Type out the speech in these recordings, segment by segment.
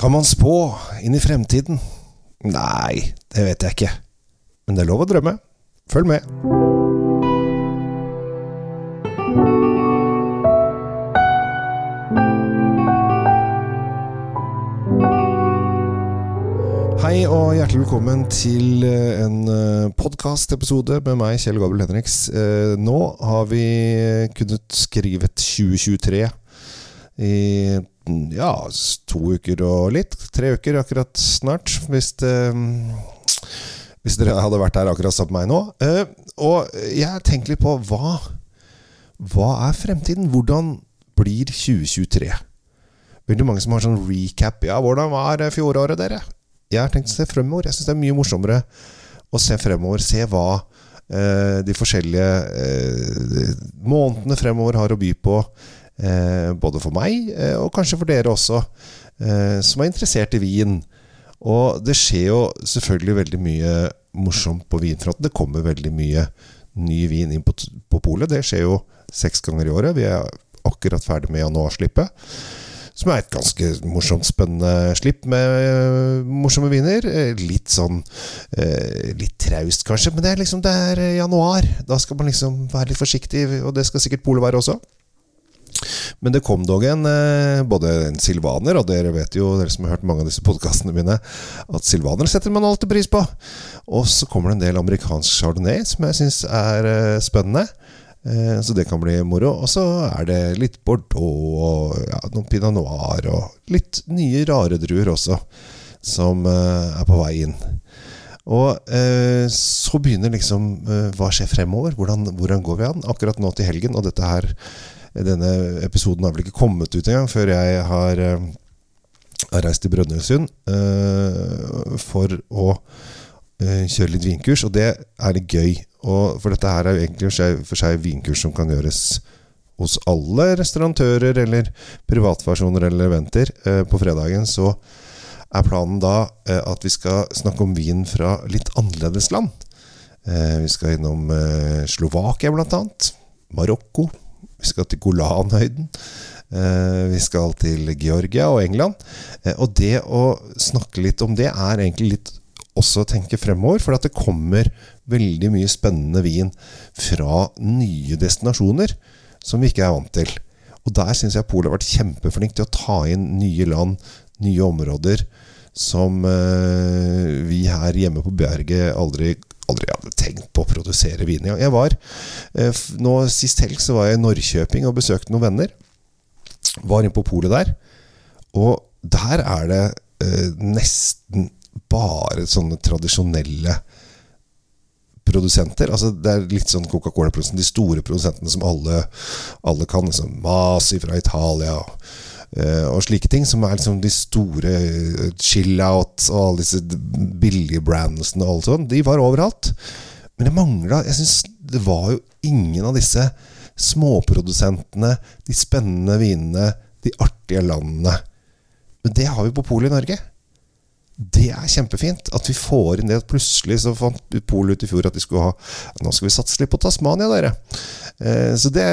Kan man spå inn i fremtiden? Nei, det vet jeg ikke. Men det er lov å drømme. Følg med. Hei og hjertelig velkommen til eh, en podkastepisode med meg, Kjell Gabel Henriks. Eh, Nå har vi kunnet skrive 2023 i ja, to uker og litt. Tre uker akkurat snart, hvis, det, hvis dere hadde vært her akkurat sammen med meg nå. Eh, Og jeg tenker litt på hva, hva er fremtiden? Hvordan blir 2023? Veldig mange som har sånn recap. Ja, hvordan var fjoråret, dere? Jeg har tenkt å se fremover. Jeg syns det er mye morsommere å se fremover. Se hva eh, de forskjellige eh, månedene fremover har å by på. Eh, både for meg, eh, og kanskje for dere også, eh, som er interessert i vin. Og det skjer jo selvfølgelig veldig mye morsomt på vinfronten. Det kommer veldig mye ny vin inn på, på polet. Det skjer jo seks ganger i året. Vi er akkurat ferdig med januarslippet. Som er et ganske morsomt, spennende slipp med morsomme viner. Litt sånn Litt traust, kanskje, men det er liksom Det er januar. Da skal man liksom være litt forsiktig, og det skal sikkert polet være også. Men det kom dog en eh, både en silvaner, og dere vet jo, dere som har hørt mange av disse podkastene mine, at silvaner setter man alltid pris på. Og så kommer det en del amerikansk chardonnay som jeg syns er eh, spennende. Eh, Så det kan bli moro. Og så er det litt Bordeaux og ja, noen pinot noir og litt nye, rare druer også, som er på vei inn. Og eh, så begynner liksom eh, Hva skjer fremover? Hvordan, hvordan går vi an? Akkurat nå til helgen, og dette her denne episoden har vel ikke kommet ut engang før jeg har, eh, har reist til Brønnøysund eh, for å eh, kjøre litt vinkurs, og det er litt gøy. Og for dette her er jo egentlig for seg, vinkurs som kan gjøres hos alle restaurantører eller privatpersoner eller eventer. På fredagen så er planen da at vi skal snakke om vin fra litt annerledes land. Vi skal innom Slovakia blant annet. Marokko. Vi skal til Golanhøyden. Eh, vi skal til Georgia og England. Eh, og det å snakke litt om det er egentlig litt også å tenke fremover, for at det kommer veldig mye spennende vin fra nye destinasjoner som vi ikke er vant til. Og der syns jeg Polet har vært kjempeflink til å ta inn nye land, nye områder, som eh, vi her hjemme på Bjerget aldri, aldri hadde tenkt på å produsere vin. Jeg var, eh, nå Sist helg så var jeg i Norrköping og besøkte noen venner. Var inne på polet der. Og der er det eh, nesten bare sånne tradisjonelle produsenter. Altså Det er litt sånn Coca-Cola-produsenten. de store produsentene som alle, alle kan. Liksom Masi fra Italia eh, og slike ting. Som er liksom de store eh, chill-out og alle disse billige brandsene og alt sånt. De var overalt. Men det mangla Jeg syns det var jo ingen av disse småprodusentene, de spennende vinene, de artige landene. Men det har vi på polet i Norge. Det er kjempefint at vi får inn det. Plutselig så fant Polet ut i fjor at de skulle ha Nå skal vi satse litt på Tasmania, dere. Eh, så det,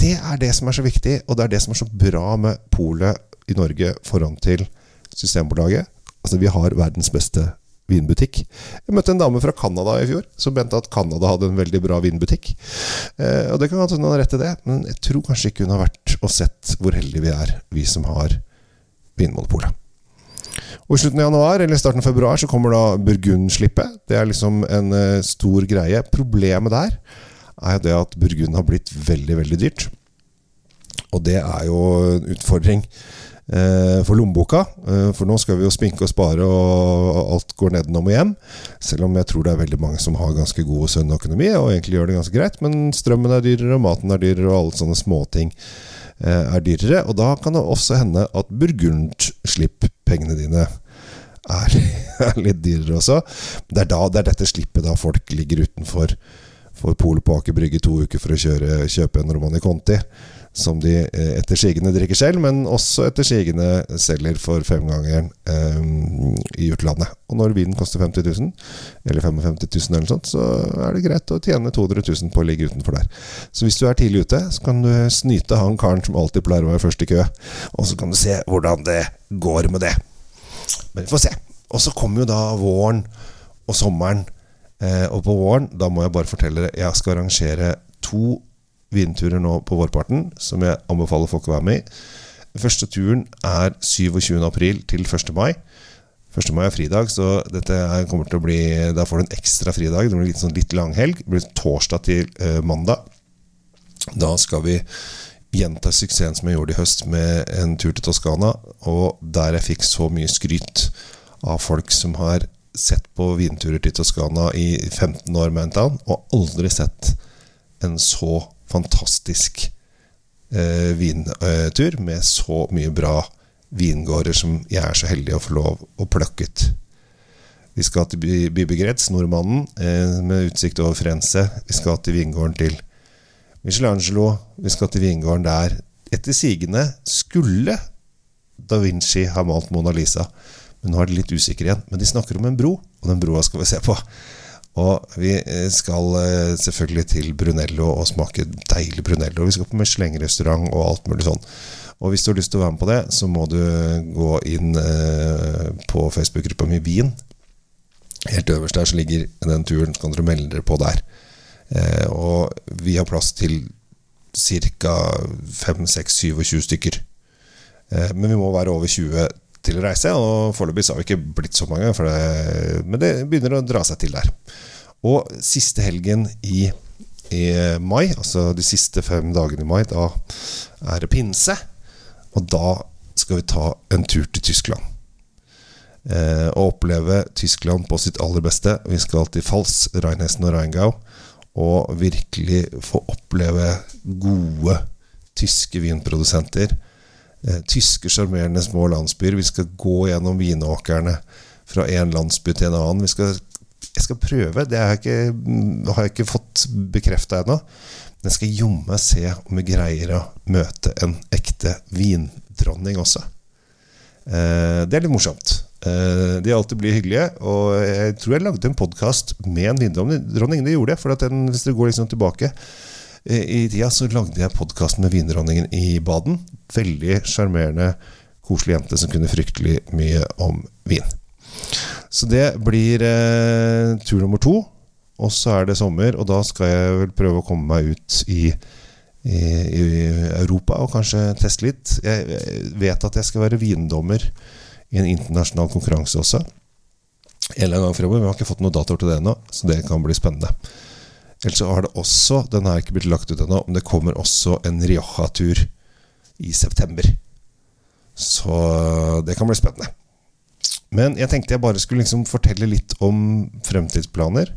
det er det som er så viktig, og det er det som er så bra med Polet i Norge foran til Systembolaget. Altså, vi har verdens beste vinbutikk. Jeg møtte en dame fra Canada i fjor som mente at Canada hadde en veldig bra vinbutikk. Eh, og det kan godt hende hun har rett i det, men jeg tror kanskje ikke hun har vært og sett hvor heldige vi er, vi som har Vinmonopolet. Og I slutten av januar eller starten av februar så kommer da Burgund-slippet. Det er liksom en uh, stor greie. Problemet der er det at Burgund har blitt veldig, veldig dyrt. Og det er jo en utfordring uh, for lommeboka. Uh, for nå skal vi jo spinke og spare, og alt går nedenom og hjem. Selv om jeg tror det er veldig mange som har ganske god og sunn økonomi, og egentlig gjør det ganske greit. Men strømmen er dyrere, og maten er dyrere, og alle sånne småting er dyrere. Og da kan det også hende at Burgund-slipp-pengene dine er, er litt dyrere også. Det er, da, det er dette slippet da folk ligger utenfor for Polet på Aker Brygge to uker for å kjøre, kjøpe en Romani Conti. Som de eh, etter sigende drikker selv, men også etter sigende selger for femgangeren eh, i utlandet. Og når vinen koster 50 000, eller 55 000 eller sånt, så er det greit å tjene 200 000 på å ligge utenfor der. Så hvis du er tidlig ute, så kan du snyte han karen som alltid pleier å være først i kø, og så kan du se hvordan det går med det. Men vi får se. Og så kommer jo da våren og sommeren. Eh, og på våren, da må jeg bare fortelle dere, jeg skal arrangere to vinturer nå på vårparten, som jeg anbefaler folk å være med i. Første turen er 27. april til 1. mai. 1. mai er fridag, så dette kommer til å bli Da får du en ekstra fridag. Det blir litt, sånn litt langhelg. Det blir torsdag til uh, mandag. Da skal vi gjenta suksessen som jeg gjorde i høst med en tur til Toskana, og der jeg fikk så mye skryt av folk som har sett på vinturer til Toskana i 15 år, mente han, og aldri sett en så fantastisk eh, vintur med så mye bra vingårder som jeg er så heldig å få lov å plukke ut. Vi skal til Bibegretz, nordmannen, eh, med utsikt over Frense. Vi skal til vingården til Michelangelo. Vi skal til vingården der. Etter sigende skulle da Vinci ha malt Mona Lisa. Men nå er de litt usikre igjen. Men de snakker om en bro, og den broa skal vi se på. Og vi eh, skal eh, selvfølgelig til Brunello og smake deilig Brunello. Vi skal på Michelin-restaurant og alt mulig sånn. Og hvis du har lyst til å være med på det, så må du gå inn eh, på Facebook-gruppa mi Wien. Helt øverst der så ligger den turen, så kan dere melde dere på der. Og vi har plass til ca. 5-6-27 stykker. Men vi må være over 20 til å reise, og foreløpig har vi ikke blitt så mange, det, men det begynner å dra seg til der. Og siste helgen i, i, mai, altså de siste fem dagene i mai, da er det pinse. Og da skal vi ta en tur til Tyskland. Eh, og oppleve Tyskland på sitt aller beste. Vi skal til Fals, Rheinhessen og Rheingau. Og virkelig få oppleve gode tyske vinprodusenter tyske, sjarmerende små landsbyer. Vi skal gå gjennom vinåkrene fra en landsby til en annen. Skal, jeg skal prøve. Det har jeg ikke, har jeg ikke fått bekrefta ennå. Men jeg skal jomme se om vi greier å møte en ekte vindronning også. Eh, det er litt morsomt. Eh, de alltid blir hyggelige. Og jeg tror jeg lagde en podkast med en vindronning. Det gjorde jeg. For den, hvis dere går liksom tilbake i tida så lagde jeg podkasten med vindronningen i Baden. Veldig sjarmerende, koselig jente som kunne fryktelig mye om vin. Så det blir eh, tur nummer to. Og så er det sommer, og da skal jeg vel prøve å komme meg ut i, i, i Europa og kanskje teste litt. Jeg vet at jeg skal være vindommer i en internasjonal konkurranse også. En eller annen gang fremover. Vi har ikke fått noen datoer til det ennå, så det kan bli spennende. Eller så har det også, den har ikke blitt lagt ut ennå, men det kommer også en Rioja-tur i september. Så det kan bli spennende. Men jeg tenkte jeg bare skulle liksom fortelle litt om fremtidsplaner.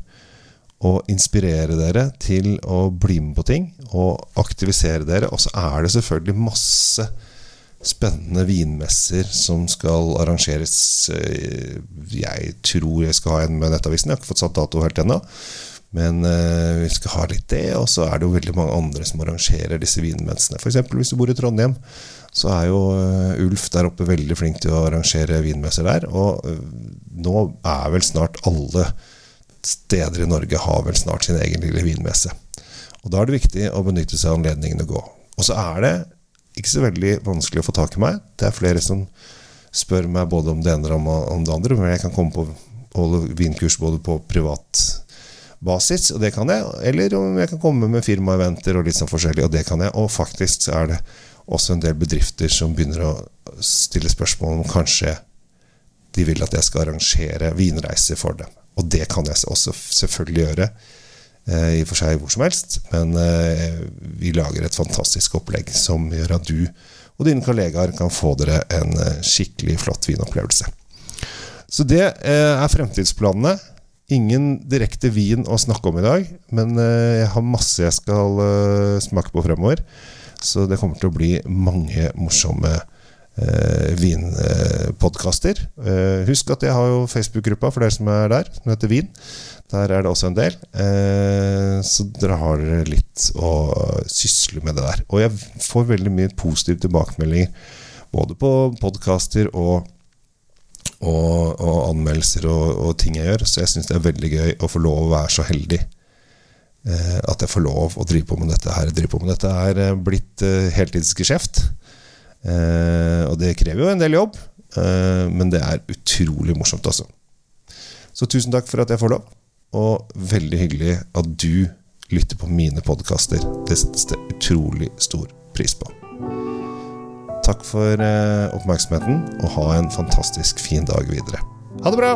Og inspirere dere til å bli med på ting og aktivisere dere. Og så er det selvfølgelig masse spennende vinmesser som skal arrangeres. Jeg tror jeg skal ha en med Nettavisen. Jeg har ikke fått satt dato helt ennå. Men uh, vi skal ha litt det, og så er det jo veldig mange andre som arrangerer disse vinmessene. F.eks. hvis du bor i Trondheim, så er jo uh, Ulf der oppe veldig flink til å arrangere vinmesser der. Og uh, nå er vel snart alle steder i Norge har vel snart sin egen lille vinmesse. Og da er det viktig å benytte seg av anledningen å gå. Og så er det ikke så veldig vanskelig å få tak i meg. Det er flere som spør meg både om det ene og om det andre, men jeg kan komme på holde vinkurs både på privat basis, og det kan jeg. Eller om jeg kan komme med firmaeventer og litt sånn forskjellig, og det kan jeg. Og faktisk så er det også en del bedrifter som begynner å stille spørsmål om kanskje de vil at jeg skal arrangere vinreiser for dem. Og det kan jeg også selvfølgelig gjøre. Eh, I og for seg hvor som helst. Men eh, vi lager et fantastisk opplegg som gjør at du og dine kollegaer kan få dere en eh, skikkelig flott vinopplevelse. Så det er fremtidsplanene. Ingen direkte vin å snakke om i dag, men eh, jeg har masse jeg skal eh, smake på fremover. Så det kommer til å bli mange morsomme eh, vinpodkaster. Eh, husk at jeg har jo Facebook-gruppa for dere som er der, som heter Vin. Der er det også en del. Eh, så dere har litt å sysle med det der. Og jeg får veldig mye positive tilbakemeldinger både på podkaster og og, og anmeldelser og, og, ting jeg gjør. Så jeg syns det er veldig gøy å få lov å være så heldig eh, at jeg får lov å drive på med dette her. Drive på med dette er eh, blitt eh, heltidsgeskjeft. Eh, og det krever jo en del jobb, eh, men det er utrolig morsomt, altså. Så tusen takk for at jeg får lov, og veldig hyggelig at du lytter på mine podkaster. Det settes det utrolig stor pris på. Takk for eh, oppmerksomheten, og ha en fantastisk fin dag videre. Ha det bra!